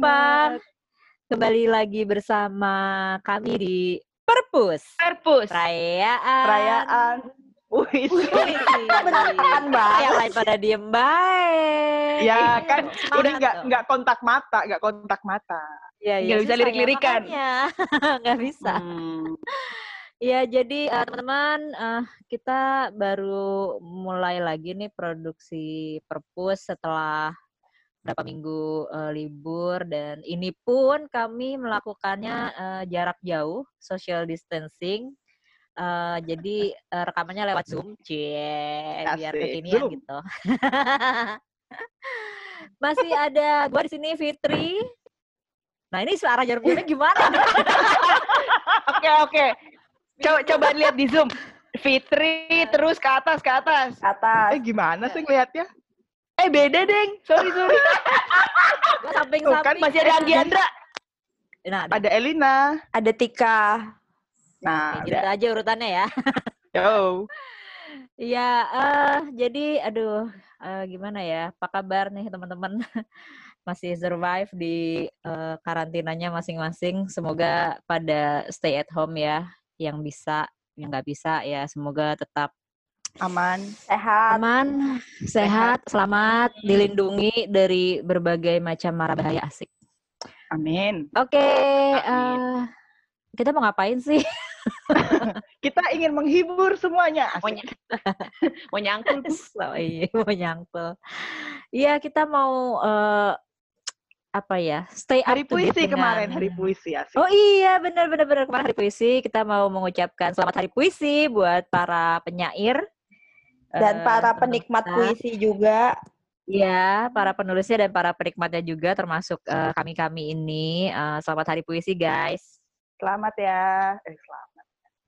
banget. Kembali lagi bersama kami di Perpus. Perpus. Perayaan. Perayaan. Wih, beneran, Mbak. Yang lain pada diem baik. ya kan Semangat udah nggak nggak kontak mata, nggak kontak mata. Ya, ya, Nggak bisa ya, lirik-lirikan. Nggak bisa. Hmm. Ya, jadi eh, teman-teman, eh, kita baru mulai lagi nih produksi Perpus setelah berapa minggu eh, libur dan ini pun kami melakukannya eh, jarak jauh, social distancing. Eh, jadi eh, rekamannya lewat Zoom, cie, biar kekinian Zoom. gitu. Masih ada gua di sini Fitri. Nah, ini suara jarum jamnya gimana? Oke oke. Coba coba lihat di zoom. Fitri terus ke atas ke atas. atas. Eh gimana sih ngelihatnya? Eh beda deng. Sorry sorry. Gua samping-samping. kan masih ada Anggiandra. Nah, Ada Elina. Ada Tika. Nah, Ya, gitu aja urutannya ya. yo. Iya, eh jadi aduh eh, gimana ya? Apa kabar nih teman-teman? Masih survive di eh, karantinanya masing-masing. Semoga pada stay at home ya. Yang bisa, yang nggak bisa ya semoga tetap Aman. Sehat. aman, sehat, selamat, dilindungi dari berbagai macam mara bahaya asik. Amin. Oke, Amin. eh, kita mau ngapain sih? Kita ingin menghibur semuanya. Mau, Asik. ny- mau nyangkul. So, iya, mau nyangkul. Iya, kita mau eh, apa ya? Stay Hari puisi kemarin, dengan- hari puisi asik. Oh iya, benar benar benar kemarin hari puisi. Kita mau mengucapkan selamat hari puisi buat para penyair Dan eh, para penikmat kita. puisi juga. Iya, para penulisnya dan para penikmatnya juga termasuk eh, kami-kami ini. Eh, selamat hari puisi, guys. Selamat ya. Eh, selamat.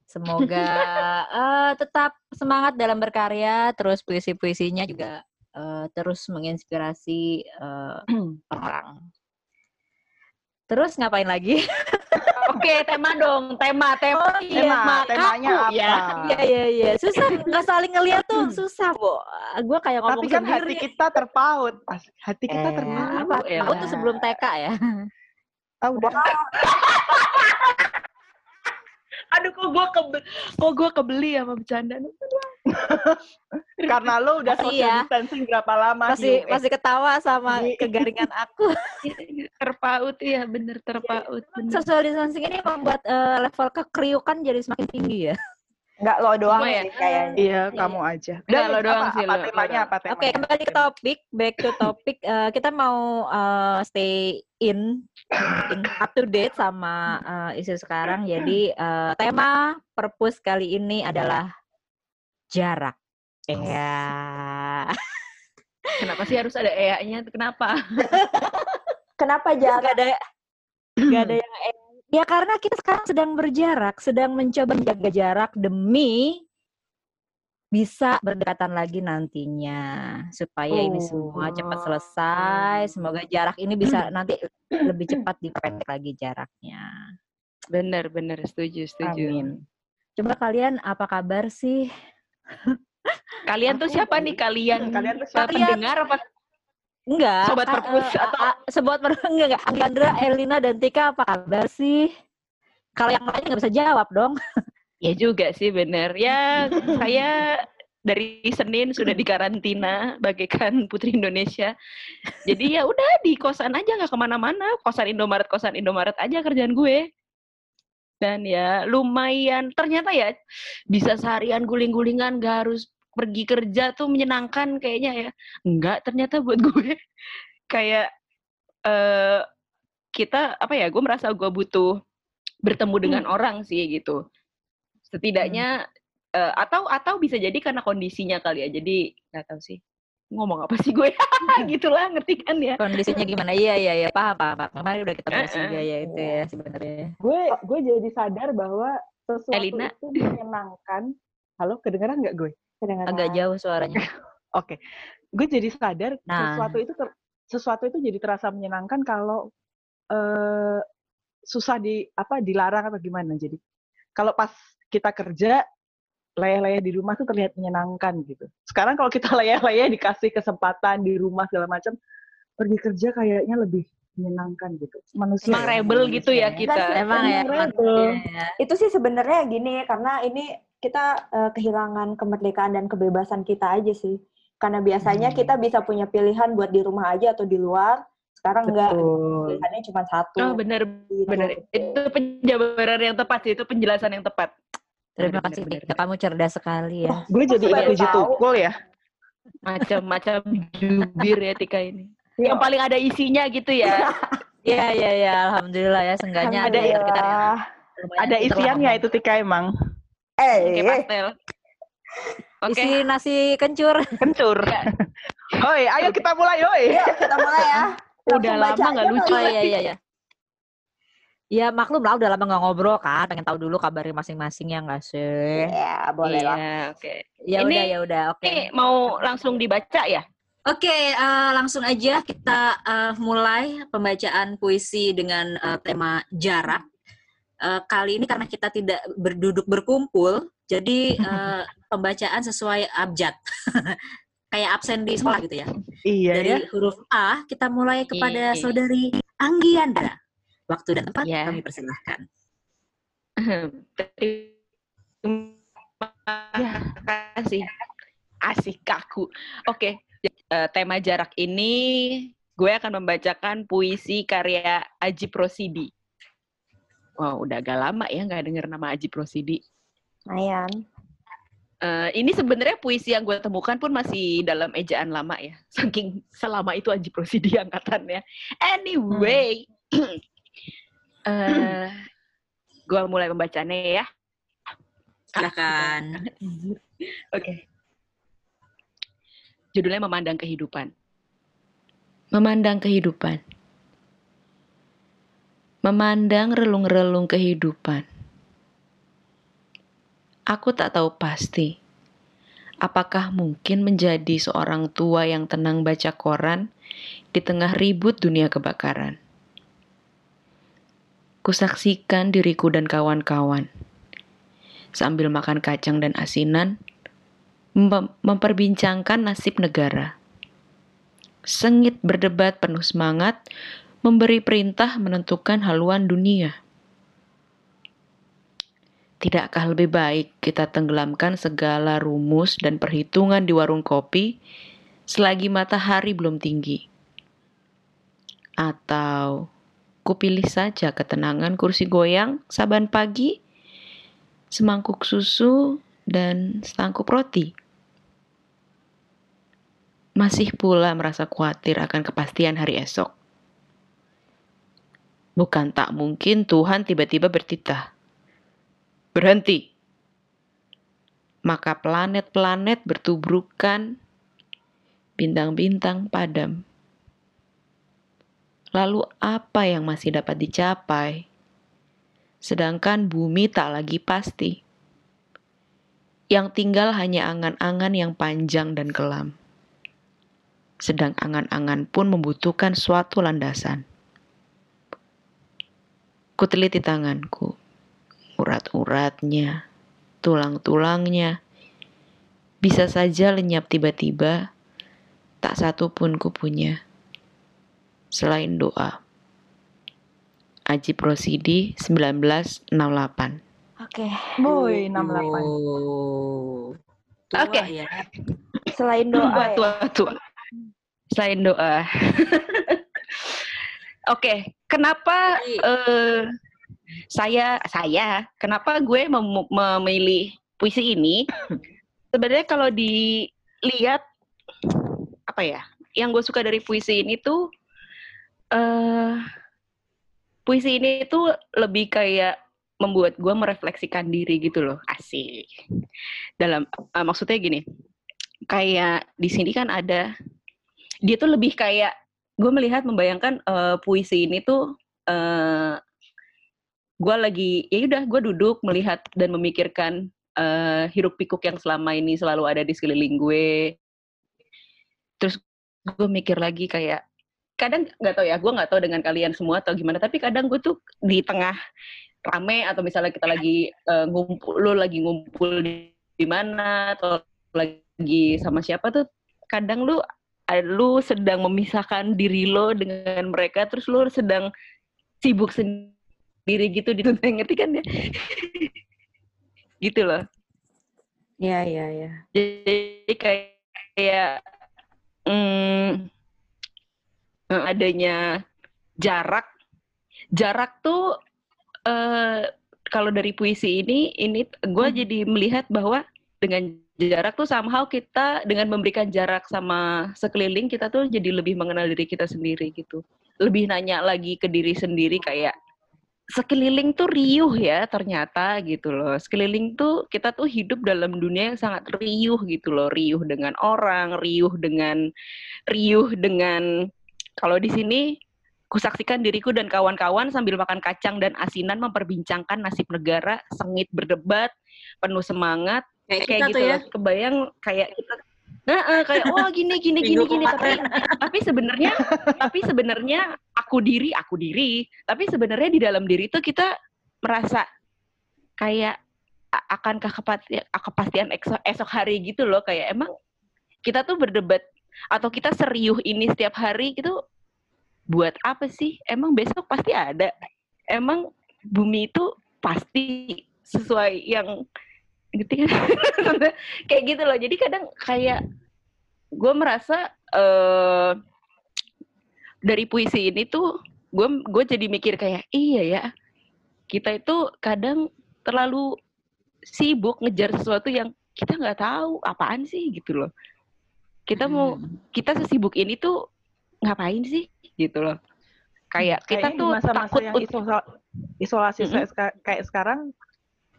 Semoga eh, tetap semangat dalam berkarya, terus puisi-puisinya juga eh, terus menginspirasi eh, orang. Terus ngapain lagi? Oke tema dong. Tema tema. Tema, temanya kaku, apa? Ya. Iya iya iya, susah nggak saling ngeliat tuh susah, Bo. Gue kayak ngomong Tapi kan sendiri. hati kita terpaut. Asik. Hati kita Eh, terpaut. apa? Tahu tuh sebelum TK ya. Ah, udah. Aduh kok gue kebe kok gue kebeli sama bercanda. Karena lo udah social ya. distancing berapa lama? Masih masih ketawa sama kegaringan aku. terpaut ya bener terpaut. bener. Social distancing ini membuat eh, level kekriukan jadi semakin tinggi ya. Enggak lo doang Cuma ya, sih kayaknya. Iya, kamu aja. Enggak, lo doang apa, sih, apa lo- temanya? Apa temanya? Oke, kembali ke topik, back to topik. Eh, kita mau eh, stay in, in up to date sama eh, isu sekarang. Jadi eh, tema perpus kali ini adalah jarak. Iya. Kenapa sih harus ada EA-nya? Kenapa? Kenapa Gak jarak? ada, gak ada yang eh, Ya karena kita sekarang sedang berjarak, sedang mencoba menjaga jarak demi bisa berdekatan lagi nantinya supaya ini semua cepat selesai. Semoga jarak ini bisa nanti lebih cepat diperpendek lagi jaraknya. Bener bener setuju setuju. Amin. Coba kalian apa kabar sih? Kalian tuh siapa nih kalian? Kalian tuh siapa? pendengar apa? Enggak. Sobat perpus atau- ah, sobat perpus enggak, enggak. Elina dan Tika apa kabar sih? Kalau yang lain nggak bisa jawab dong. Ya juga sih bener. Ya saya dari Senin sudah di karantina bagaikan putri Indonesia. Jadi ya udah di kosan aja nggak ke mana-mana. Kosan Indomaret kosan Indomaret aja kerjaan gue. Dan ya lumayan. Ternyata ya bisa seharian guling-gulingan gak harus pergi kerja tuh menyenangkan kayaknya ya. Enggak ternyata buat gue kayak eh kita apa ya? Gue merasa gue butuh bertemu dengan orang sih gitu setidaknya eh, atau atau bisa jadi karena kondisinya kali ya jadi nggak tahu sih ngomong apa sih gue gitulah ngerti kan ya Kondisinya gimana? Iya, iya, iya. Paham, paham, paham. Kemarin udah kita bahas juga ya itu ya sebenarnya. Gue gue jadi sadar bahwa sesuatu Elina. itu menyenangkan. Halo, kedengeran nggak gue? Kedengeran. Agak jauh suaranya. Oke. Gue jadi sadar Nah. sesuatu itu ter- sesuatu itu jadi terasa menyenangkan kalau eh susah di apa dilarang atau gimana. Jadi kalau pas kita kerja layah-layah di rumah tuh terlihat menyenangkan gitu. Sekarang kalau kita layah-layah dikasih kesempatan di rumah segala macam, pergi kerja kayaknya lebih menyenangkan gitu. Manusia. Emang ya, rebel manusia gitu ya ya. kita. Sih, Emang ya, rebel. iya, ya. Itu sih sebenarnya gini karena ini kita eh, kehilangan kemerdekaan dan kebebasan kita aja sih. Karena biasanya Hmm. kita bisa punya pilihan buat di rumah aja atau di luar. Sekarang enggak, pilihannya cuma satu. Oh bener Gitu. bener itu penjabaran yang tepat sih itu penjelasan yang tepat. Terima Bener, kasih bener, Tika, kamu cerdas sekali ya. Oh, gue jadi ingat uji tukul ya. Macam-macam jubir ya Tika ini. Iya. Yang paling ada isinya gitu ya. Iya iya iya, alhamdulillah ya, seenggaknya Ada biar kita Ada isiannya itu Tika emang. Eh, Kayak pastel. Oke. Isi nasi kencur. Kencur. Hoi, ayo kita mulai, hoi. yuk kita mulai ya. Udah lama nggak lucu Oh iya iya iya. Ya maklum lah udah lama nggak ngobrol kan, pengen tahu dulu kabarnya masing-masing ya nggak sih? Ya, boleh lah. Iya, oke. Ya Ini- udah ya udah oke. Ini mau langsung dibaca ya? Oke, eh, langsung aja kita eh, mulai pembacaan puisi dengan eh, tema jarak. Eh, kali ini karena kita tidak berduduk berkumpul, jadi eh, pembacaan sesuai abjad. Kayak absen di sekolah gitu ya. Iya Dari ya. huruf A, kita mulai kepada Iya. saudari Anggiandra. Waktu dan tempat Iya. kami persilahkan. Terima kasih. Asik kaku. Oke, eh, tema jarak ini gue akan membacakan puisi karya Aji Prosidi. Wow, udah agak lama ya nggak denger nama Aji Prosidi. Lumayan. Eh, ini sebenarnya puisi yang gue temukan pun masih dalam ejaan lama ya. Saking selama itu Aji Prosidi angkatannya. Anyway, eh gue mulai membacanya ya. Silakan. Oke. Judulnya Memandang Kehidupan. Memandang kehidupan. Memandang relung-relung kehidupan. Aku tak tahu pasti apakah mungkin menjadi seorang tua yang tenang baca koran di tengah ribut dunia kebakaran. Kusaksikan diriku dan kawan-kawan sambil makan kacang dan asinan mem- memperbincangkan nasib negara. Sengit berdebat penuh semangat, memberi perintah menentukan haluan dunia. Tidakkah lebih baik kita tenggelamkan segala rumus dan perhitungan di warung kopi selagi matahari belum tinggi? Atau kupilih saja ketenangan kursi goyang saban pagi, semangkuk susu, dan setangkup roti? Masih pula merasa khawatir akan kepastian hari esok. Bukan tak mungkin Tuhan tiba-tiba bertitah. Berhenti. Maka planet-planet bertubrukan, bintang-bintang padam. Lalu apa yang masih dapat dicapai? Sedangkan bumi tak lagi pasti. Yang tinggal hanya angan-angan yang panjang dan kelam. Sedang angan-angan pun membutuhkan suatu landasan. Kuteliti tanganku, urat-uratnya, tulang-tulangnya, bisa saja lenyap tiba-tiba, tak satu pun ku punya. Selain doa. Aji Prosidi 1968 Oke. Boy, 68. Oh. Tua Oke. ya. Selain doa tua, ya. tua, tua. Selain doa. Oke, kenapa Jadi- eh, saya saya kenapa gue mem- memilih puisi ini? Sebenarnya kalau dilihat apa ya, yang gue suka dari puisi ini tuh eh puisi ini tuh lebih kayak membuat gue merefleksikan diri gitu loh, asik. Dalam eh, maksudnya gini, kayak di sini kan ada dia tuh lebih kayak gue melihat membayangkan eh, puisi ini tuh eh gue lagi ya udah gue duduk melihat dan memikirkan eh, hiruk pikuk yang selama ini selalu ada di sekeliling gue terus gue mikir lagi kayak kadang nggak tahu ya gue nggak tahu dengan kalian semua atau gimana tapi kadang gue tuh di tengah rame atau misalnya kita lagi eh, ngumpul lo lagi ngumpul di di mana atau lagi sama siapa tuh kadang lu eh, lu sedang memisahkan diri lo dengan mereka terus lu sedang sibuk sendiri gitu di ngerti kan ya gitu loh Iya, iya, iya. jadi kayak kayak mm, adanya jarak jarak tuh eh kalau dari puisi ini ini gue Hmm. jadi melihat bahwa dengan jarak tuh somehow kita dengan memberikan jarak sama sekeliling kita tuh jadi lebih mengenal diri kita sendiri gitu lebih nanya lagi ke diri sendiri kayak sekeliling tuh riuh ya ternyata gitu loh. Sekeliling tuh kita tuh hidup dalam dunia yang sangat riuh gitu loh. Riuh dengan orang, riuh dengan riuh dengan kalau di sini kusaksikan diriku dan kawan-kawan sambil makan kacang dan asinan memperbincangkan nasib negara, sengit berdebat, penuh semangat, Kayak, kayak gitu ya. loh. Kebayang kayak kita. Nah, kayak wah gini gini gini gini. tapi tapi sebenarnya tapi sebenarnya aku diri aku diri. Tapi sebenarnya di dalam diri itu kita merasa kayak akankah kepastian, kepastian esok, esok hari gitu loh. Kayak emang kita tuh berdebat atau kita serius ini setiap hari gitu buat apa sih? Emang besok pasti ada. Emang bumi itu pasti sesuai yang ngerti kan? Kayak gitu loh. Jadi kadang kayak gue merasa eh dari puisi ini tuh gue gue jadi mikir kayak iya ya kita itu kadang terlalu sibuk ngejar sesuatu yang kita nggak tahu apaan sih gitu loh kita mau kita sesibuk ini tuh ngapain sih gitu loh kayak kita Kayaknya tuh di masa-masa takut yang isola- isolasi saya seka- kayak sekarang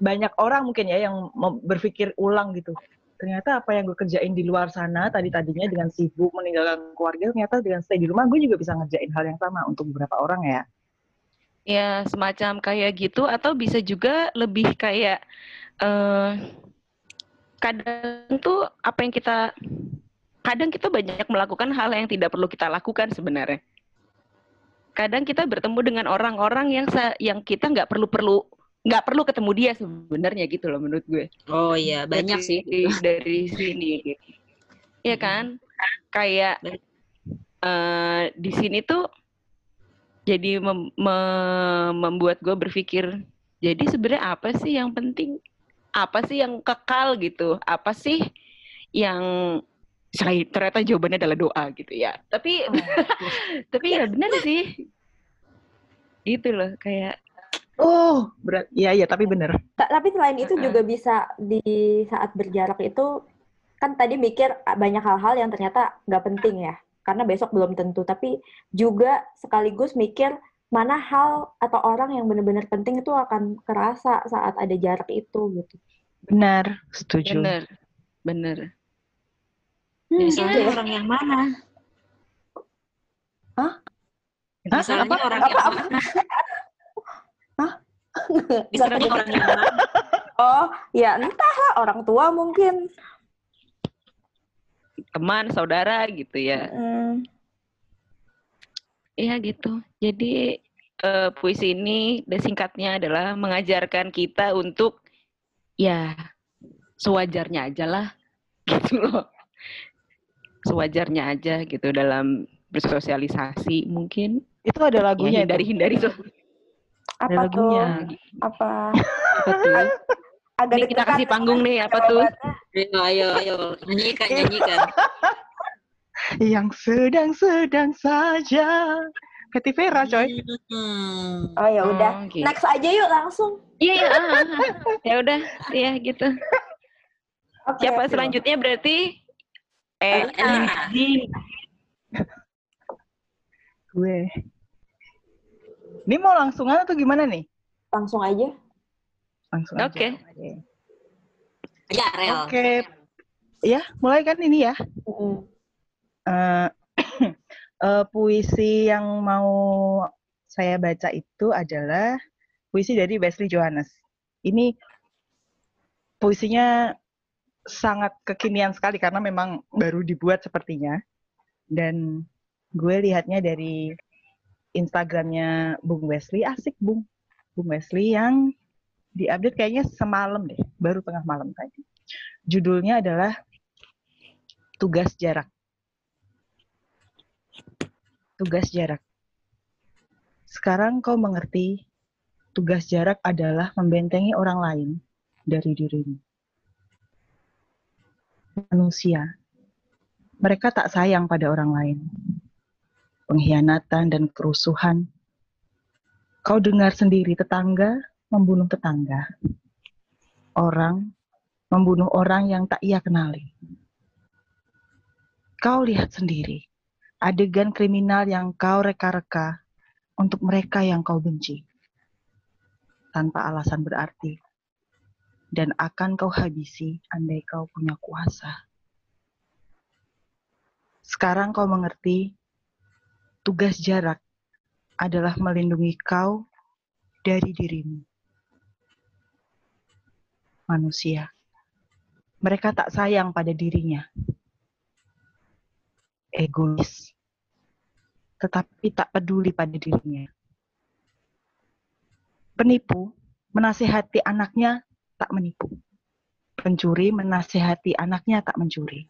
banyak orang mungkin ya yang berpikir ulang gitu. Ternyata apa yang gue kerjain di luar sana tadi tadinya dengan sibuk meninggalkan keluarga ternyata dengan stay di rumah gue juga bisa ngerjain hal yang sama untuk beberapa orang ya. Ya, semacam kayak gitu atau bisa juga lebih kayak eh kadang tuh apa yang kita kadang kita banyak melakukan hal yang tidak perlu kita lakukan sebenarnya. Kadang kita bertemu dengan orang-orang yang yang kita nggak perlu perlu nggak perlu ketemu dia sebenarnya gitu loh menurut gue. Oh iya, banyak Dari- sih. dari sini. gitu. Iya kan? Kayak eh, di sini tuh jadi mem- me- membuat gue berpikir, jadi sebenarnya apa sih yang penting? Apa sih yang kekal gitu? Apa sih yang selain ternyata jawabannya adalah doa gitu ya. Tapi tapi ya benar sih. Gitu loh kayak Oh, berat. Iya iya tapi bener. Ta- Tapi selain itu Heeh. juga bisa di saat berjarak itu kan tadi mikir banyak hal-hal yang ternyata nggak penting ya, karena besok belum tentu. Tapi juga sekaligus mikir mana hal atau orang yang benar-benar penting itu akan kerasa saat ada jarak itu gitu. Benar, setuju. bener bener. Hmm, Misalnya gitu ya. orang yang mana? Hah? Misalnya Apa? orang Apa, yang apa? mana? Nggak Misalnya orang yang mana? Oh, ya entahlah orang tua mungkin. Teman, saudara gitu ya. Hmm, Iya gitu. Jadi eh, puisi ini singkatnya adalah mengajarkan kita untuk ya sewajarnya aja lah gitu loh. Sewajarnya aja gitu dalam bersosialisasi mungkin Itu ada ya lagunya. hindari tuh. hindari so Ada apa tuh? lagunya. Apa? apa tuh? Agak Ini kita kasih panggung nih apa tuh? Ayo, ayo, ayo. Nyanyikan, nyanyikan. Yang sedang-sedang saja. Katy Vera coy. Hmm. Oh ya udah. Oh, gitu. Next aja yuk langsung. Iya, iya, ah, ah, ah. ya udah, iya gitu. Oke, Siapa oke. selanjutnya berarti? Eh, Elina. Gue. Ini mau langsungan atau gimana nih? Langsung aja. Langsung aja. Oke. Ya, Rel. Oke. Ya, mulai kan ini ya. Eh, eh, puisi yang mau saya baca itu adalah puisi dari Wesley Johannes. Ini puisinya sangat kekinian sekali karena memang baru dibuat sepertinya. Dan gue lihatnya dari Instagramnya Bung Wesley, asik Bung. Bung Wesley yang diupdate kayaknya semalam deh, baru tengah malam tadi. Judulnya adalah Tugas Jarak. Tugas jarak. Sekarang kau mengerti, tugas jarak adalah membentengi orang lain dari dirimu. Manusia, mereka tak sayang pada orang lain. Pengkhianatan dan kerusuhan. Kau dengar sendiri tetangga membunuh tetangga. Orang membunuh orang yang tak ia kenali. Kau lihat sendiri adegan kriminal yang kau reka-reka untuk mereka yang kau benci tanpa alasan berarti dan akan kau habisi andai kau punya kuasa. Sekarang kau mengerti tugas jarak adalah melindungi kau dari dirimu. Manusia, mereka tak sayang pada dirinya. Egois, tetapi tak peduli pada dirinya. Penipu menasihati anaknya tak menipu. Pencuri menasihati anaknya tak mencuri.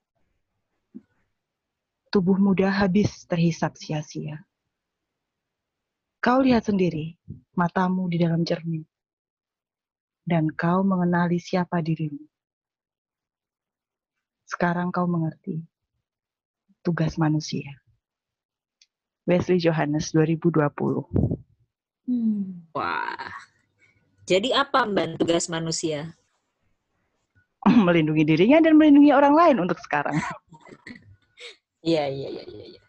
Tubuh muda habis terhisap sia-sia. Kau lihat sendiri matamu di dalam cermin. Dan kau mengenali siapa dirimu. Sekarang kau mengerti tugas manusia. Wesley Johannes 2020. Hmm. Wah. Jadi apa Mbak tugas manusia? melindungi dirinya dan melindungi orang lain untuk sekarang. Iya, iya, iya, iya. iya.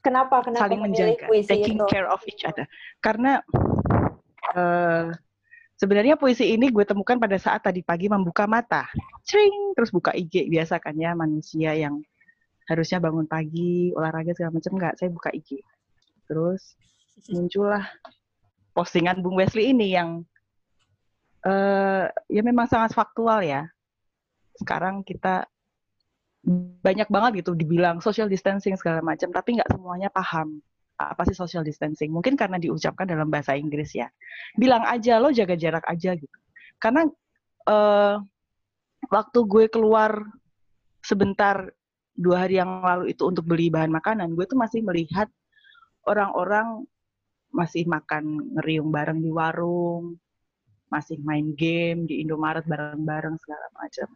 Kenapa? Kenapa Saling memilih menjaga, puisi taking itu? care of each other. Karena eh, sebenarnya puisi ini gue temukan pada saat tadi pagi membuka mata. Cring, terus buka IG biasa kan ya manusia yang harusnya bangun pagi, olahraga segala macam enggak, saya buka IG. Terus muncullah postingan Bung Wesley ini yang eh ya memang sangat faktual ya. Sekarang kita banyak banget gitu dibilang social distancing segala macam, tapi nggak semuanya paham apa sih social distancing. Mungkin karena diucapkan dalam bahasa Inggris ya. Bilang aja lo jaga jarak aja gitu. Karena eh waktu gue keluar sebentar dua hari yang lalu itu untuk beli bahan makanan, gue tuh masih melihat orang-orang masih makan ngeriung bareng di warung, masih main game di Indomaret bareng-bareng segala macam.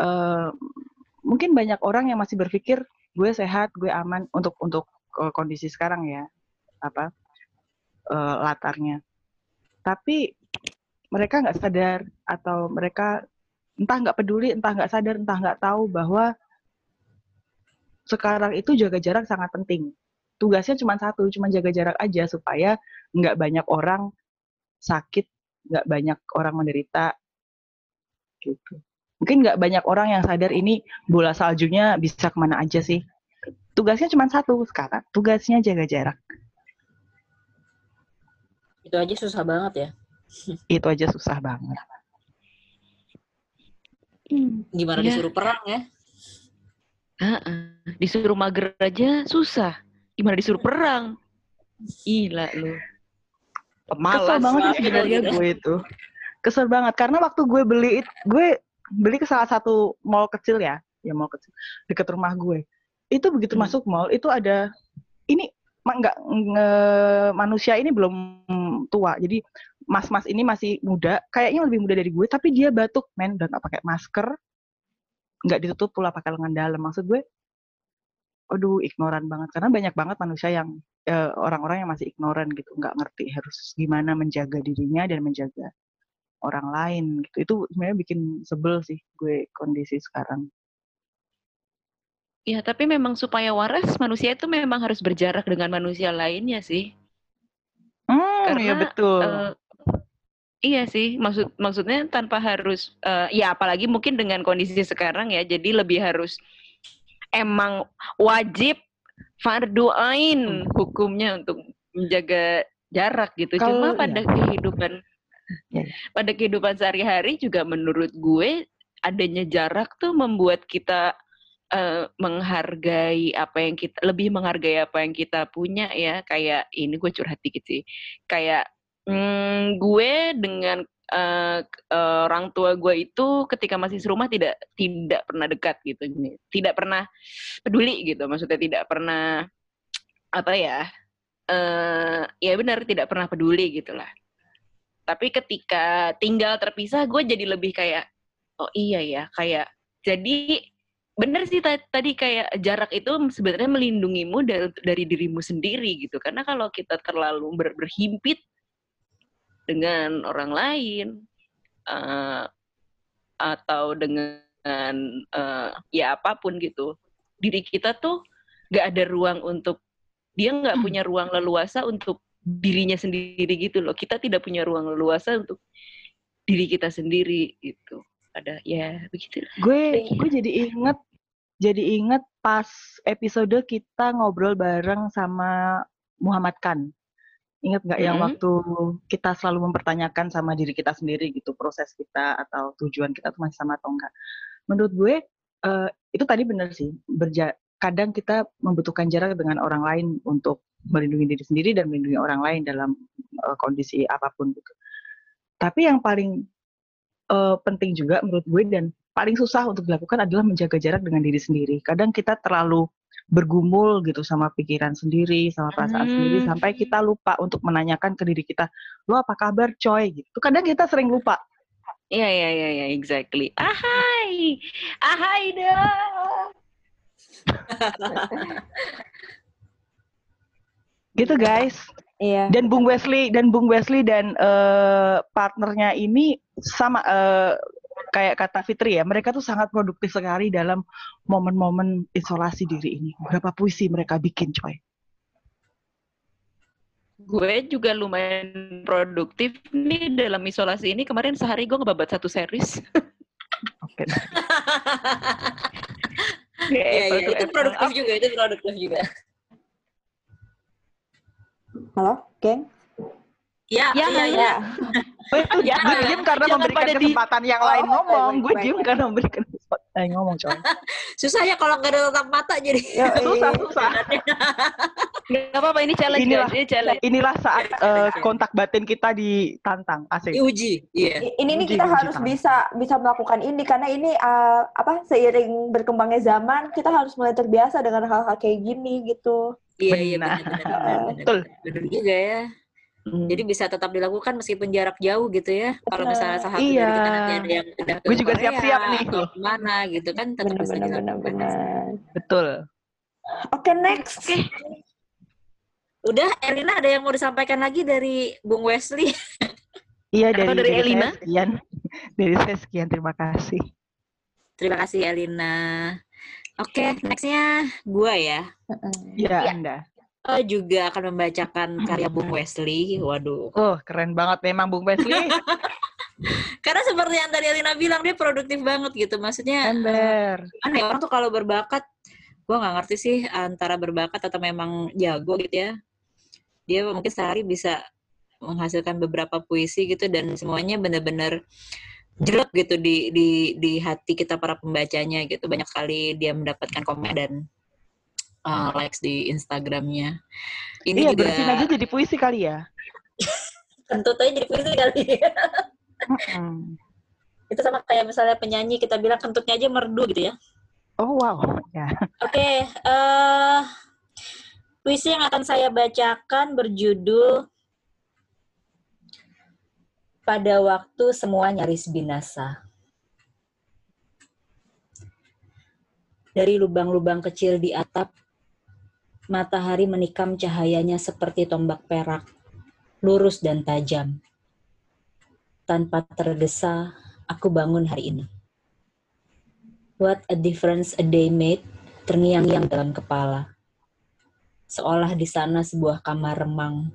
Eh, mungkin banyak orang yang masih berpikir gue sehat, gue aman untuk untuk eh, kondisi sekarang ya, apa eh, latarnya. Tapi mereka nggak sadar atau mereka entah nggak peduli, entah nggak sadar, entah nggak tahu bahwa sekarang itu jaga jarak sangat penting. Tugasnya cuma satu, cuma jaga jarak aja supaya nggak banyak orang sakit, nggak banyak orang menderita, gitu. Mungkin nggak banyak orang yang sadar ini bola saljunya bisa ke mana aja sih. Tugasnya cuma satu sekarang, tugasnya jaga jarak. Itu aja susah banget ya. Itu aja susah banget. Hmm. Gimana Ya. disuruh perang ya? Heeh. Disuruh mager aja susah. Gimana disuruh perang? Gila lu. Pemalas. Kesel banget sih sebenarnya gue itu. Kesel banget karena waktu gue beli gue beli ke salah satu mall kecil ya, ya mall kecil dekat rumah gue. Itu begitu Hmm. masuk mall itu ada ini ma- nggak nge- manusia ini belum tua. Jadi mas-mas ini masih muda, kayaknya lebih muda dari gue, tapi dia batuk men dan nggak pakai masker, nggak ditutup pula pakai lengan dalam. Maksud gue, aduh ignoran banget karena banyak banget manusia yang eh, orang-orang yang masih ignoran gitu, nggak ngerti harus gimana menjaga dirinya dan menjaga orang lain gitu. Itu sebenarnya bikin sebel sih gue kondisi sekarang. Ya, tapi memang supaya waras manusia itu memang harus berjarak dengan manusia lainnya sih. Hmm, iya Karena, betul. Eh, iya sih, maksud maksudnya tanpa harus eh, ya apalagi mungkin dengan kondisi sekarang ya, jadi lebih harus emang wajib fardu ain hukumnya untuk menjaga jarak gitu. Kalau- Cuma iya. pada kehidupan Ya, ya. pada kehidupan sehari-hari juga menurut gue adanya jarak tuh membuat kita eh, menghargai apa yang kita lebih menghargai apa yang kita punya ya kayak ini gue curhat dikit sih kayak Hmm, gue dengan eh, eh, orang tua gue itu ketika masih serumah tidak tidak pernah dekat gitu, tidak pernah peduli gitu, maksudnya tidak pernah apa ya? eh ya benar tidak pernah peduli gitulah. Tapi ketika tinggal terpisah, gue jadi lebih kayak oh iya ya, kayak jadi bener sih ta- tadi kayak jarak itu sebenarnya melindungimu dari, dari dirimu sendiri gitu. Karena kalau kita terlalu ber- berhimpit dengan orang lain eh, atau dengan eh, ya apa pun gitu, diri kita tuh gak ada ruang untuk dia nggak punya ruang leluasa untuk dirinya sendiri gitu loh. Kita tidak punya ruang leluasa untuk diri kita sendiri gitu. Ada ya begitu. Gue gue jadi inget jadi inget pas episode kita ngobrol bareng sama Muhammad Khan. Ingat nggak yang Mhm. waktu kita selalu mempertanyakan sama diri kita sendiri gitu proses kita atau tujuan kita tuh masih sama atau enggak? Menurut gue eh, itu tadi benar sih. Berja kadang kita membutuhkan jarak dengan orang lain untuk melindungi diri sendiri dan melindungi orang lain dalam eh, kondisi apa pun gitu. Tapi yang paling eh, penting juga menurut gue dan paling susah untuk dilakukan adalah menjaga jarak dengan diri sendiri. Kadang kita terlalu bergumul gitu sama pikiran sendiri, sama perasaan Hmm. sendiri sampai kita lupa untuk menanyakan ke diri kita, "Lo apa kabar, coy?" gitu. Kadang kita sering lupa. Iya iya iya iya exactly. Ahai, ahai dong. Gitu, guys. Iya. Dan Bung Wesley dan Bung Wesley dan eh, partnernya ini sama eh, kayak kata Fitri ya, mereka tuh sangat produktif sekali dalam momen-momen isolasi diri ini. Berapa puisi mereka bikin, coy. Gue juga lumayan produktif nih dalam isolasi ini. Kemarin sehari gue ngebabat satu series. Oke. Iya, iya, itu produktif juga, itu produktif juga. Halo, geng? Ya, Ya, iya, ya. iya. Gue tuh Ya, gue diem karena jangan memberikan pada di- kesempatan yang lain Oh, ngomong. Gue diem baik. karena memberikan kesempatan yang ngomong, coy. Susah ya kalau nggak ada tatap mata jadi. susah, susah. Gak apa-apa ini challenge Inilah- guys, ini challenge. Inilah saat eh, kontak batin kita ditantang, asik. Diuji. Iya. I- Ini nih Uji, kita uji harus tangan. bisa bisa melakukan ini karena ini uh, apa seiring berkembangnya zaman kita harus mulai terbiasa dengan hal-hal kayak gini gitu. Iya, iya Benar. benar benar benar. Betul. Benar juga ya. Hmm. Jadi bisa tetap dilakukan meskipun jarak jauh gitu ya. Kalau misalnya satu Iya. dari kita nanti ada yang udah ke Gue juga siap-siap nih. atau ke mana gitu kan tetap Benar bisa benar benar dilakukan. benar. Betul. Oke, next. Udah, Elina ada yang mau disampaikan lagi dari Bung Wesley? Iya dari, Atau dari Elina? sekian. Dari saya sekian, terima kasih. Terima kasih Elina. Oke, nextnya gua ya. Mm-mm. Ya, Iya. Anda. Eh, juga akan membacakan karya Bung Wesley. Waduh. Oh, keren banget memang Bung Wesley. Karena seperti yang tadi Elina bilang, dia produktif banget gitu. Maksudnya, Ember. gimana ya, orang tuh kalau berbakat, gua nggak ngerti sih antara berbakat atau memang jago gitu ya. Dia mungkin sehari bisa menghasilkan beberapa puisi gitu dan semuanya benar-benar jelek gitu di di di hati kita para pembacanya gitu. Banyak sekali dia mendapatkan komen dan uh, likes di Instagramnya. Ini Iya, juga bersin aja jadi puisi kali ya. kentut aja jadi puisi kali. Mm-mm. Itu sama kayak misalnya penyanyi kita bilang kentutnya aja merdu gitu ya. Oh, wow. Ya. Oke, eh puisi yang akan saya bacakan berjudul Pada waktu semua nyaris binasa. Dari lubang-lubang kecil di atap, matahari menikam cahayanya seperti tombak perak, lurus dan tajam. Tanpa tergesa, aku bangun hari ini. What a difference a day made terngiang-ngiang dalam kepala. Seolah di sana sebuah kamar remang.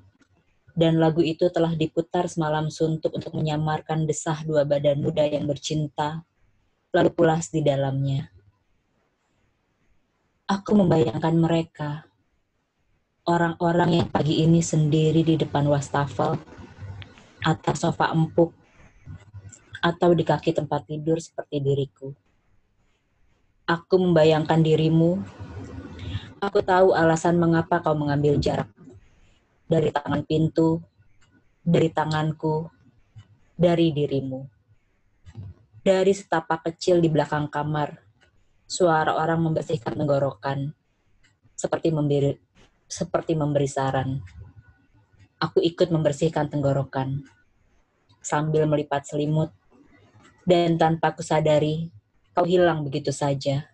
Dan lagu itu telah diputar semalam suntuk untuk menyamarkan desah dua badan muda yang bercinta, lalu pulas di dalamnya. Aku membayangkan mereka, orang-orang yang pagi ini sendiri di depan wastafel, atas sofa empuk, atau di kaki tempat tidur seperti diriku. Aku membayangkan dirimu. Aku tahu alasan mengapa kau mengambil jarak. Dari tangan pintu, dari tanganku, dari dirimu. Dari setapak kecil di belakang kamar, suara orang membersihkan tenggorokan, seperti memberi, seperti memberi saran. Aku ikut membersihkan tenggorokan, sambil melipat selimut, dan tanpa kusadari, kau hilang begitu saja.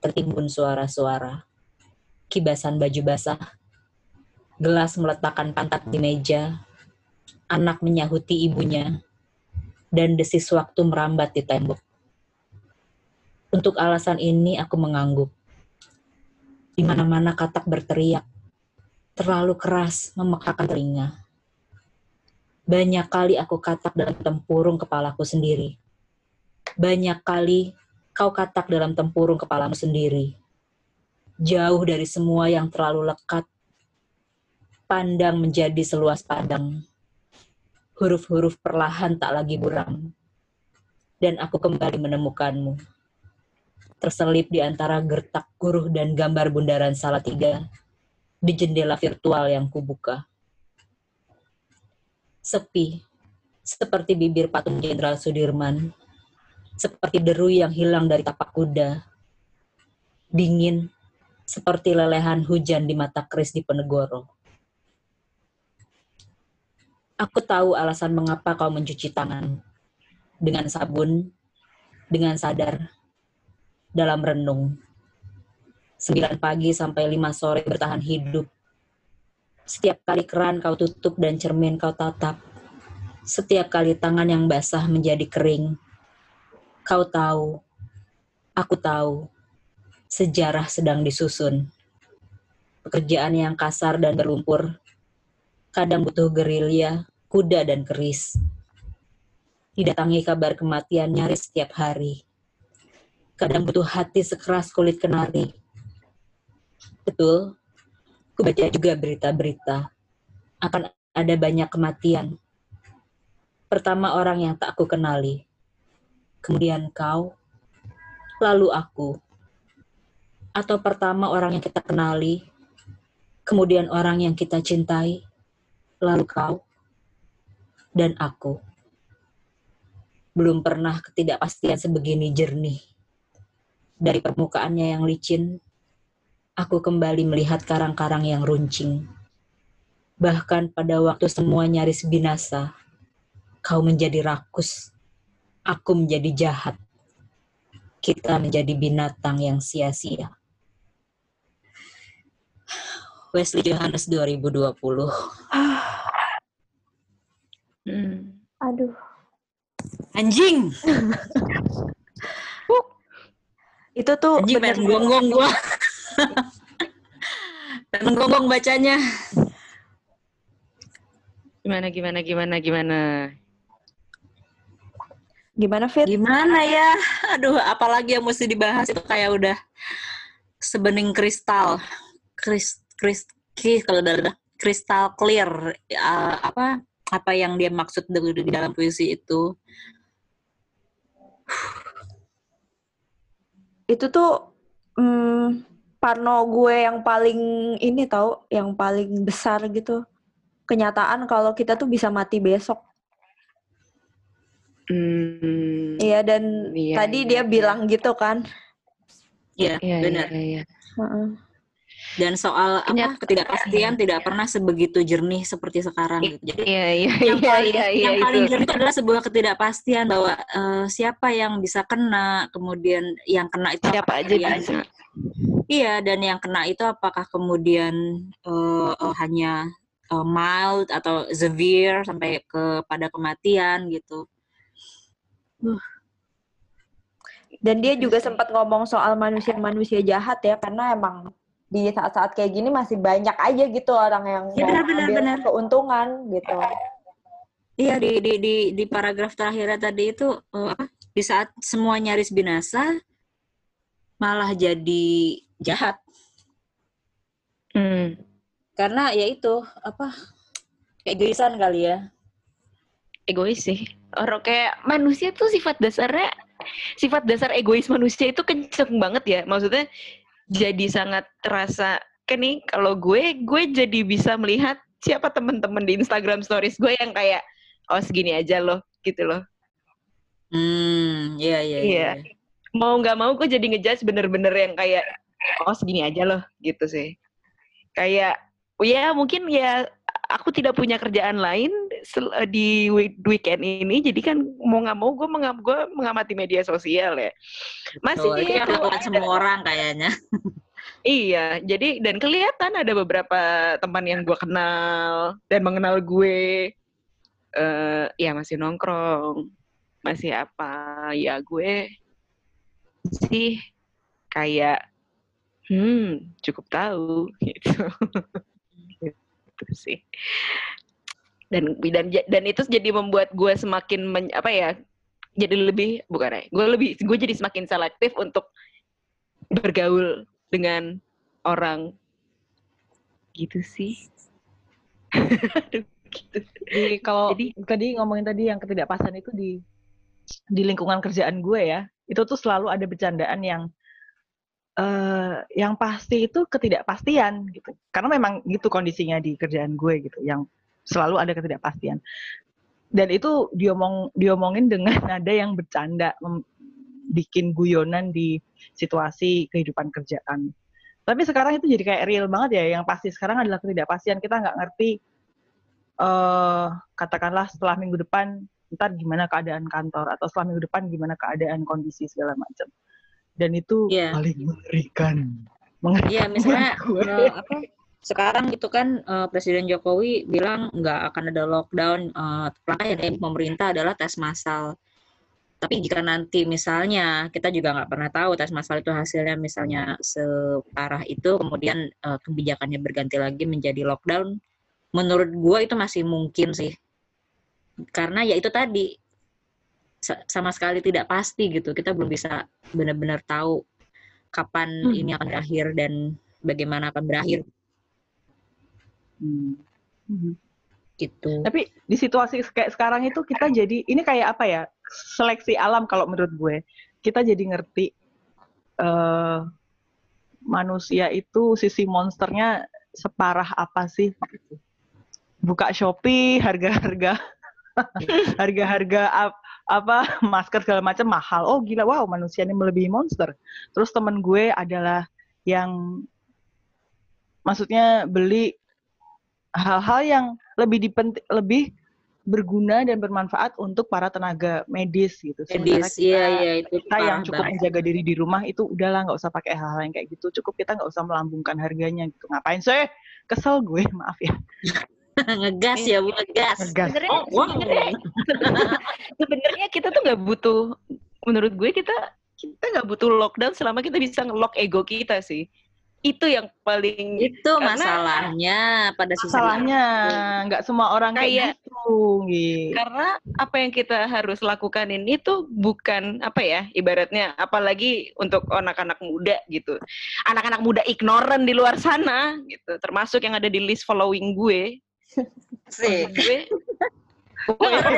Tertimbun suara-suara, kibasan baju basah, gelas meletakkan pantat di meja, anak menyahuti ibunya, dan desis waktu merambat di tembok. Untuk alasan ini aku mengangguk. Di mana-mana katak berteriak, terlalu keras memekakan telinga. Banyak kali aku katak dalam tempurung kepalaku sendiri. Banyak kali kau katak dalam tempurung kepalamu sendiri. Jauh dari semua yang terlalu lekat, pandang menjadi seluas padang huruf-huruf perlahan tak lagi buram. Dan aku kembali menemukanmu. Terselip di antara gertak guruh dan gambar bundaran Salatiga di jendela virtual yang kubuka. Sepi, seperti bibir patung Jenderal Sudirman, seperti deru yang hilang dari tapak kuda. Dingin, seperti lelehan hujan di mata keris di Penegoro Aku tahu alasan mengapa kau mencuci tangan. Dengan sabun, dengan sadar, dalam renung. Sembilan pagi sampai lima sore bertahan hidup. Setiap kali keran kau tutup dan cermin kau tatap. Setiap kali tangan yang basah menjadi kering. Kau tahu, aku tahu, sejarah sedang disusun. Pekerjaan yang kasar dan berlumpur kadang butuh gerilya, kuda, dan keris. Didatangi kabar kematian nyaris setiap hari. Kadang butuh hati sekeras kulit kenari. Betul, ku baca juga berita-berita. Akan ada banyak kematian. Pertama orang yang tak aku kenali. Kemudian kau, lalu aku. Atau pertama orang yang kita kenali, kemudian orang yang kita cintai, lalu kau, dan aku. Belum pernah ketidakpastian sebegini jernih. Dari permukaannya yang licin, aku kembali melihat karang-karang yang runcing. Bahkan pada waktu semua nyaris binasa, kau menjadi rakus, aku menjadi jahat. Kita menjadi binatang yang sia-sia. Wesley Johannes 2020. Hmm. Aduh. Anjing. Itu tuh Anjing bener gonggong gua. pengen gonggong bacanya. Gimana gimana gimana gimana? gimana Fit? Gimana ya? Aduh, apalagi yang mesti dibahas itu kayak udah sebening kristal. Kris kris kris kristal clear uh, apa apa yang dia maksud di dalam puisi itu. Itu tuh hmm, parno gue yang paling ini tau, yang paling besar gitu. Kenyataan kalau kita tuh bisa mati besok. Hmm. Iya dan Iya, tadi iya, dia iya. bilang gitu kan. Iya, Iya, benar. iya, iya. Heeh. Dan soal apa Kenyataan. ketidakpastian tidak pernah sebegitu jernih seperti sekarang gitu. Jadi Iya, iya, yang iya, paling, iya, iya, yang paling itu. jernih itu adalah sebuah ketidakpastian bahwa eh, siapa yang bisa kena, kemudian yang kena itu Siapa aja bisa. Iya, dan yang kena itu apakah kemudian eh, eh, hanya eh, mild atau severe sampai kepada kematian gitu. Dan dia juga sempat ngomong soal manusia-manusia jahat ya, karena emang di saat-saat kayak gini masih banyak aja gitu orang yang Ya, mau benar, benar, ambil benar. keuntungan gitu. Iya di di di di paragraf terakhirnya tadi itu eh, apa? Di saat semua nyaris binasa malah jadi jahat Hmm. karena ya itu apa keegoisan kali ya. Egois sih. Orang kayak manusia tuh sifat dasarnya sifat dasar egois manusia itu kenceng banget ya. Maksudnya jadi sangat terasa kan nih kalau gue gue jadi bisa melihat siapa temen-temen di Instagram stories gue yang kayak oh segini aja loh gitu loh Hmm, iya iya. Iya. mau nggak mau gue jadi ngejudge bener-bener yang kayak oh segini aja loh gitu sih kayak ya mungkin ya aku tidak punya kerjaan lain di week- weekend ini jadi kan mau nggak mau gue mengam gue mengamati media sosial ya masih Tuh, itu ada- semua orang kayaknya. Iya, jadi dan kelihatan ada beberapa teman yang gue kenal dan mengenal gue, eh ya masih nongkrong, masih apa, ya gue sih kayak, hmm cukup tahu gitu, gitu sih. Dan dan dan itu jadi membuat gue semakin men- apa ya, jadi lebih bukan ya, gue lebih gue jadi semakin selektif untuk bergaul dengan orang gitu sih. Aduh, gitu. Jadi kalau Jadi- tadi ngomongin tadi yang ketidakpastian itu di di lingkungan kerjaan gue ya, itu tuh selalu ada bercandaan yang eh yang pasti itu ketidakpastian gitu. Karena memang gitu kondisinya di kerjaan gue gitu, yang selalu ada ketidakpastian. Dan itu diomong diomongin dengan nada yang bercanda, bikin guyonan di situasi kehidupan kerjaan. Tapi sekarang itu jadi kayak real banget ya. Yang pasti sekarang adalah ketidakpastian. Kita nggak ngerti eh katakanlah setelah minggu depan ntar gimana keadaan kantor atau setelah minggu depan gimana keadaan kondisi segala macam. Dan itu Iya. paling mengerikan. Mengerikan Iya, misalnya buat gue. eh, apa? Sekarang itu kan eh, Presiden Jokowi bilang nggak akan ada lockdown. eh, langkah yang dari pemerintah adalah tes massal. Tapi jika nanti misalnya kita juga nggak pernah tahu tes massal itu hasilnya misalnya separah itu, kemudian eh, kebijakannya berganti lagi menjadi lockdown, menurut gua itu masih mungkin sih. Karena ya itu tadi sa- sama sekali tidak pasti gitu. Kita belum bisa benar-benar tahu kapan Hmm. ini akan berakhir dan bagaimana akan berakhir Hmm. Gitu. Tapi di situasi kayak sekarang itu kita jadi ini kayak apa ya? Seleksi alam kalau menurut gue. Kita jadi ngerti eh manusia itu sisi monsternya separah apa sih. Buka Shopee harga-harga harga-harga ap- apa masker segala macam mahal. Oh gila, wow manusia ini melebihi monster. Terus temen gue adalah yang maksudnya beli hal-hal yang lebih dipenti, lebih berguna dan bermanfaat untuk para tenaga medis gitu. Sementara Medis, iya iya itu kita yang cukup banget. menjaga diri di rumah itu udahlah nggak usah pakai hal-hal yang kayak gitu. Cukup kita nggak usah melambungkan harganya gitu. Ngapain sih? Kesel gue, maaf ya. ngegas ya, Bu, ngegas. Ngegas. Sebenarnya Oh, wow. sebenarnya sebenarnya kita tuh nggak butuh menurut gue kita kita nggak butuh lockdown selama kita bisa ngelock ego kita sih itu yang paling Itu Karena- masalahnya pada Masalahnya nggak semua orang kayak gitu. gitu. karena apa yang kita harus lakukan ini tuh bukan apa ya ibaratnya apalagi untuk anak-anak muda gitu anak-anak muda ignoran di luar sana gitu termasuk yang ada di list following gue sih. gue Gue nggak.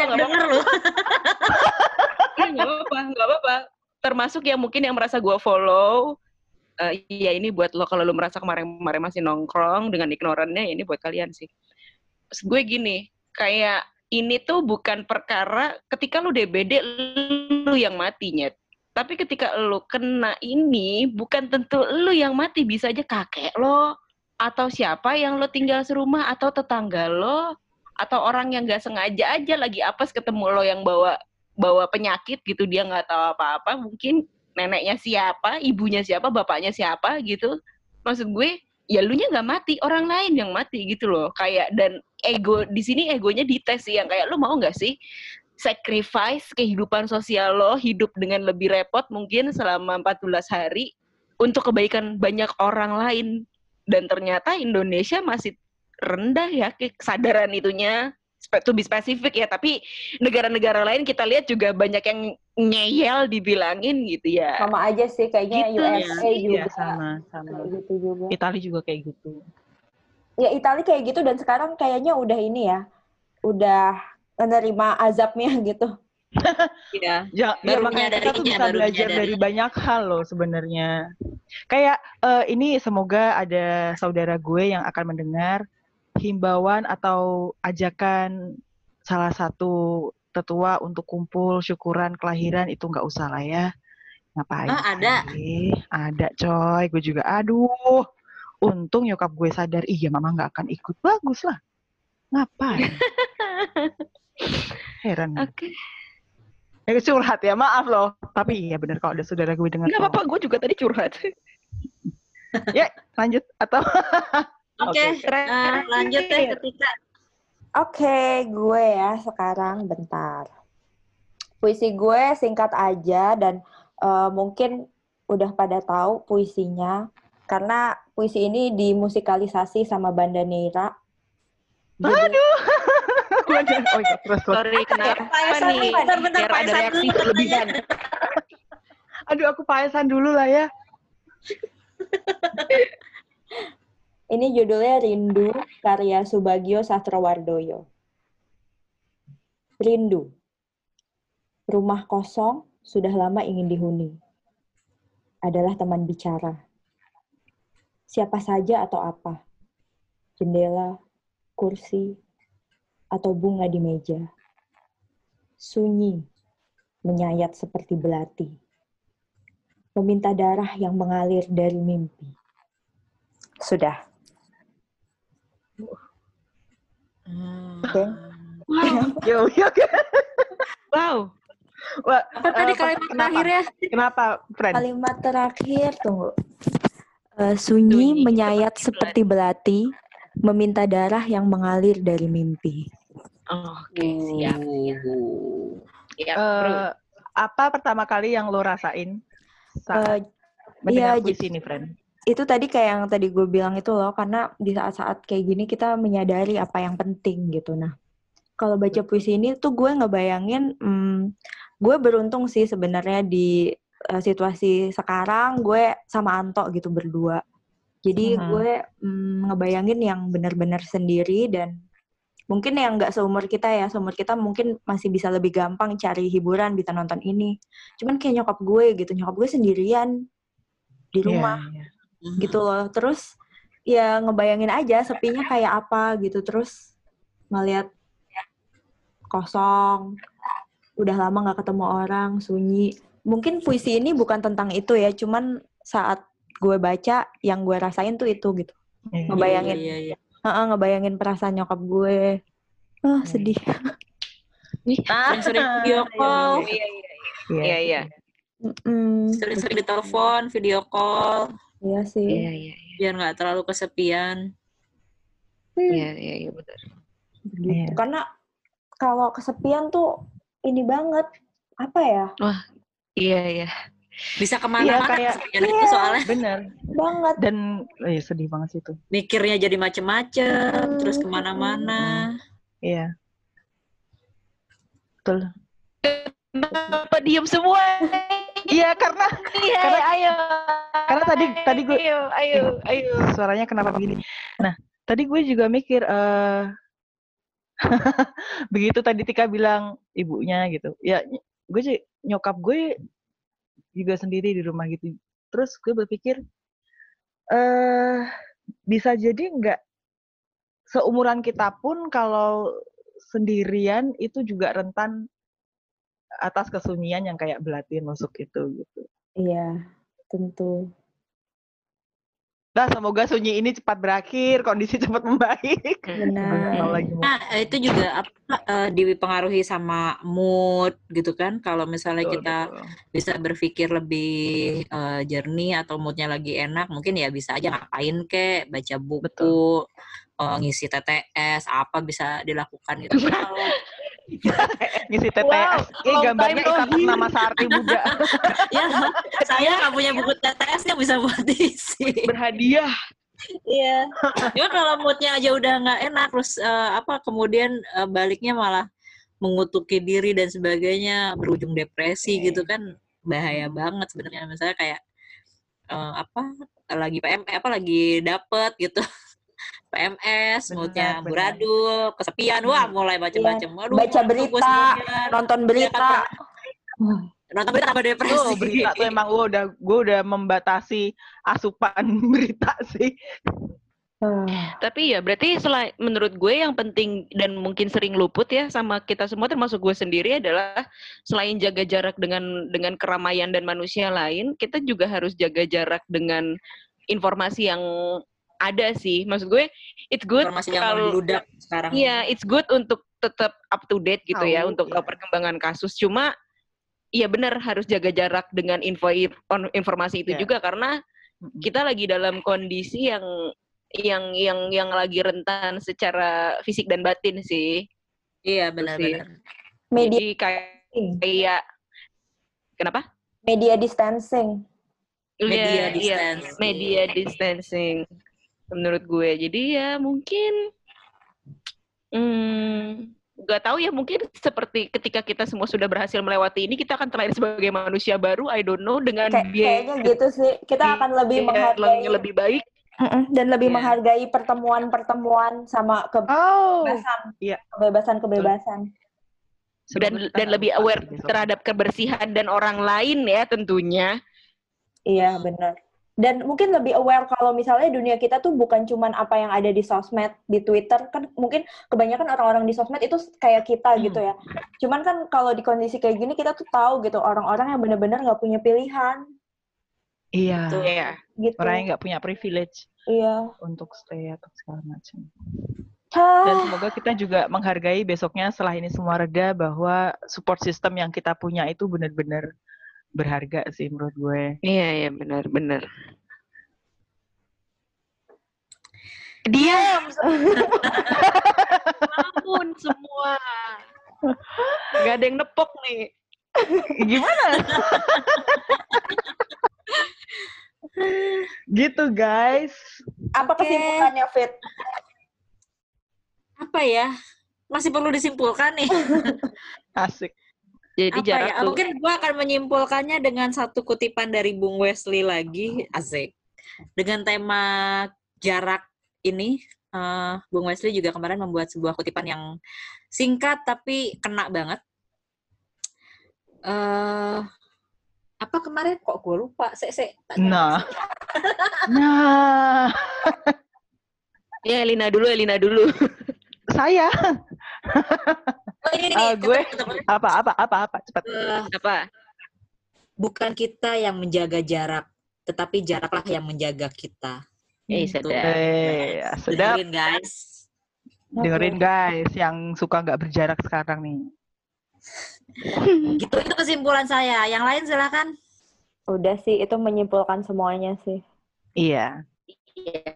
Iya, nggak apa-apa, nggak apa-apa. Termasuk yang mungkin yang merasa gue follow, eh iya ini buat lo kalau lo merasa kemarin-kemarin masih nongkrong dengan ignorannya, ya ini buat kalian sih. Maksud gue gini, kayak ini tuh bukan perkara ketika lu DBD lu yang matinya. Tapi ketika lu kena ini, bukan tentu lu yang mati, bisa aja kakek lo, atau siapa yang lo tinggal serumah, atau tetangga lo, atau orang yang gak sengaja aja lagi apes ketemu lo yang bawa bawa penyakit gitu dia nggak tahu apa-apa mungkin neneknya siapa ibunya siapa bapaknya siapa gitu. Maksud gue ya lu nya nggak mati orang lain yang mati gitu loh. Kayak dan ego di sini egonya dites sih yang kayak lu mau nggak sih sacrifice kehidupan sosial lo hidup dengan lebih repot mungkin selama 14 hari untuk kebaikan banyak orang lain? Dan ternyata Indonesia masih rendah ya ke- kesadaran itunya to be spesifik ya tapi negara-negara lain kita lihat juga banyak yang ngeyel dibilangin gitu ya Sama aja sih kayaknya Gitu USA Iya juga sama sama. kayak gitu juga. Itali juga kayak gitu. Ya Italia kayak gitu dan sekarang kayaknya udah ini ya, udah menerima azabnya gitu. Iya. Ya, ya Baru makanya kita tuh menyadarinya, bisa baru belajar dari banyak hal loh sebenarnya. Kayak eh, ini semoga ada saudara gue yang akan mendengar himbauan atau ajakan salah satu tetua untuk kumpul syukuran kelahiran itu nggak usah lah ya. Ngapain? Ah, ada. sih? Ada coy, gue juga aduh. Untung nyokap gue sadar, iya mama nggak akan ikut. Bagus lah. Ngapain? Heran. Oke. Ya curhat ya, maaf loh. Tapi iya bener kalau ada saudara gue dengar. Nggak apa-apa, gue juga tadi curhat. Ya, lanjut atau Oke, Oke. eh, lanjut deh ketika Oke, gue ya sekarang bentar. Puisi gue singkat aja dan eh, mungkin udah pada tahu puisinya karena puisi ini dimusikalisasi sama Banda Neira. Aduh. oh iya, terus terus. Sorry, kenapa nih? bentar-bentar, Biar ada reaksi dulu berlebihan. Aduh, aku paesan dulu lah ya. Ini judulnya Rindu karya Subagio Satrowardoyo. Rindu. Rumah kosong sudah lama ingin dihuni. Adalah teman bicara. Siapa saja atau apa. Jendela, kursi, atau bunga di meja. Sunyi, menyayat seperti belati. Meminta darah yang mengalir dari mimpi. Sudah. Oke. Wow, Yo, yo. wow. Wah, apa tadi eh, kalimat kenapa? terakhirnya? Kenapa, friend? Kalimat terakhir, tunggu. Eh, sunyi, Sunyi, menyayat seperti belati, meminta darah yang mengalir dari mimpi. Oke, siap. Siap, bro. Eh, apa pertama kali yang lo rasain saat Eh, mendengar iya, puisi ini, friend? Itu tadi kayak yang tadi gue bilang itu loh, karena di saat-saat kayak gini kita menyadari apa yang penting gitu. Nah, kalau baca puisi ini tuh gue ngebayangin, hmm, gue beruntung sih sebenarnya di eh, situasi sekarang gue sama Anto gitu berdua. Jadi Mhm. gue mm, ngebayangin yang benar-benar sendiri dan mungkin yang nggak seumur kita ya, seumur kita mungkin masih bisa lebih gampang cari hiburan, bisa nonton ini. Cuman kayak nyokap gue gitu, nyokap gue sendirian di rumah Iya, iya. Gitu loh. Terus ya ngebayangin aja sepinya kayak apa gitu. Terus ngeliat kosong, udah lama nggak ketemu orang, sunyi. Mungkin puisi ini bukan tentang itu ya, cuman saat gue baca yang gue rasain tuh itu gitu. Iya. Ngebayangin, Iya, iya, iya. Heeh, ngebayangin perasaan nyokap gue. Ah, sedih. Sering-sering video call, Iya, Iya. iya, iya. Mm-mm. sering-sering ditelepon, video call, Iya sih. Iya, iya, biar nggak terlalu kesepian. iya, iya, iya, betul. Gitu. Iya. Karena kalau kesepian tuh ini banget apa ya? Iya, iya. Bisa ke mana-mana kayak- kesepian itu soalnya Bener. Banget. Dan eh, sedih banget sih itu. mikirnya jadi macem-macem, terus ke mana-mana. Iya. Betul. Kenapa diem semua? Iya, karena Iya, Karena- ayo. karena tadi- tadi gue- Ayo, ayo, ayo. suaranya kenapa begini. Nah, tadi gue juga mikir eh begitu tadi Tika bilang ibunya gitu. Ya, gue sih nyokap gue juga sendiri di rumah gitu. Terus gue berpikir eh bisa jadi nggak seumuran kita pun kalau sendirian itu juga rentan atas kesunyian yang kayak belati nusuk itu gitu. Iya, tentu. Nah, semoga sunyi ini cepat berakhir, kondisi cepat membaik. Benar. Nah, itu juga apa eh, dipengaruhi sama mood gitu kan. Kalau misalnya Betul, kita betul. bisa berpikir lebih eh, jernih atau moodnya lagi enak, mungkin ya bisa aja ngapain kek, baca buku, eh, ngisi TTS, apa bisa dilakukan gitu. Kalau ngisi TTS. Wow, Ini gambarnya ikatan nama Sarti Buddha. ya, saya nggak punya buku TTS yang bisa buat diisi. Berhadiah. Iya. Cuma kalau moodnya aja udah nggak enak, terus eh, apa kemudian eh, baliknya malah mengutuki diri dan sebagainya, berujung depresi Oke. gitu kan bahaya banget sebenarnya. Misalnya kayak eh, apa lagi PM apa lagi dapet gitu. PMS, benar. buradul, kesepian, wah mulai macam-macam. Waduh, Baca berita, sendirian. Nonton berita. nonton berita tambah depresi. Tuh, berita tuh emang gue udah gue udah membatasi asupan berita sih. Ah, Tapi ya berarti selain menurut gue yang penting dan mungkin sering luput ya sama kita semua termasuk gue sendiri adalah selain jaga jarak dengan dengan keramaian dan manusia lain, kita juga harus jaga jarak dengan informasi yang ada sih. Maksud gue it's good Informasi yang kalau membludak sekarang. Iya, it's good untuk tetap up to date gitu ya untuk tahu iya. perkembangan kasus. Cuma iya benar harus jaga jarak dengan info on- informasi itu Iya. juga karena kita lagi dalam kondisi yang yang yang yang lagi rentan secara fisik dan batin sih. Iya, sih. benar-benar. media Jadi kayak kayak kenapa? media distancing. Media Iya, iya, distancing. media distancing menurut gue. Jadi ya mungkin hmm nggak tahu ya mungkin seperti ketika kita semua sudah berhasil melewati ini kita akan terlahir sebagai manusia baru I don't know dengan Kayak, biaya kayaknya gitu sih. Kita akan lebih menghargai lebih baik Mm-mm, dan lebih Iya. menghargai pertemuan-pertemuan sama Oh, kebebasan, iya. kebebasan-kebebasan. dan dan lebih aware terhadap kebersihan dan orang lain ya tentunya. Iya, benar. Dan mungkin lebih aware kalau misalnya dunia kita tuh bukan cuman apa yang ada di sosmed, di Twitter, kan mungkin kebanyakan orang-orang di sosmed itu kayak kita Hmm. gitu ya. Cuman kan kalau di kondisi kayak gini kita tuh tahu gitu orang-orang yang benar-benar nggak punya pilihan Iya. Betul. Iya. gitu. Orang yang nggak punya privilege Iya. untuk stay atau segala macam. Hah, Dan semoga kita juga menghargai besoknya setelah ini semua reda bahwa support system yang kita punya itu benar-benar berharga sih menurut gue. Iya iya benar benar. Diam. Ampun semua. Gak ada yang nepok nih. Gimana? gitu guys. apa Oke. kesimpulannya Fit? Apa ya? Masih perlu disimpulkan nih. Asik. Jadi apa jarak ya? tuh. Mungkin gua akan menyimpulkannya dengan satu kutipan dari Bung Wesley lagi, asik. Dengan tema jarak ini, eh, Bung Wesley juga kemarin membuat sebuah kutipan yang singkat tapi kena banget. eh apa kemarin kok gue lupa? Sek, sek. tak nyatet. Nah. Nah, Ya Elina dulu, Elina dulu. saya Oh, ini, Eh, nih, gue- apa apa apa apa cepat. Eh, Apa? bukan kita yang menjaga jarak, tetapi jaraklah yang menjaga kita. Eh, Tuh. sadar. Eh, ya, sedap. Dengerin guys. Dengerin guys yang suka nggak berjarak sekarang nih. Gitu itu kesimpulan saya. Yang lain silakan. Udah sih, itu menyimpulkan semuanya sih. Iya. Iya.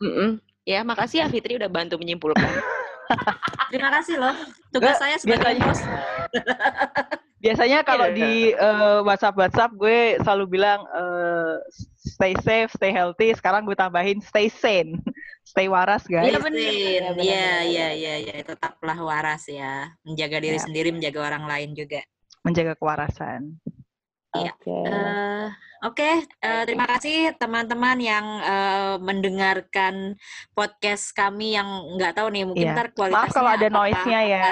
Mm-mm. Ya, makasih ya Fitri udah bantu menyimpulkan. Terima kasih loh. Tugas Nggak, saya sebagai biasanya- host. Biasanya kalau Iya. di eh, WhatsApp WhatsApp gue selalu bilang eh, stay safe, stay healthy. Sekarang gue tambahin stay sane, stay waras guys. Iya benar. Iya iya iya iya tetaplah waras ya. Menjaga diri Ya. sendiri, menjaga orang lain juga. Menjaga kewarasan. Iya. Oke. Eh, Oke, eh, terima kasih teman-teman yang eh, mendengarkan podcast kami yang nggak tahu nih mungkin Iya. ntar Maaf kualitasnya kalau ada noise-nya ya.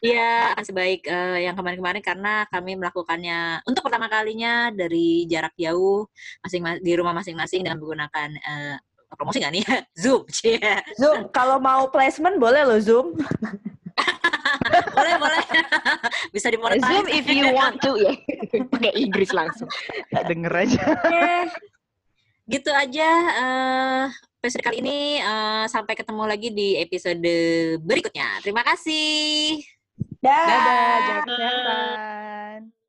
Iya, akan sebaik eh, yang kemarin-kemarin karena kami melakukannya untuk pertama kalinya dari jarak jauh masing di rumah masing-masing dengan menggunakan eh, promosi nggak nih? Zoom, Cie. Zoom, kalau mau placement boleh loh Zoom. boleh boleh. Bisa dimonetize. Zoom if you want to ya. Pakai Inggris langsung. Denger aja. Oke. Gitu aja eh episode kali ini eh, sampai ketemu lagi di episode berikutnya. Terima kasih. Dah. Dadah, jaga kesehatan.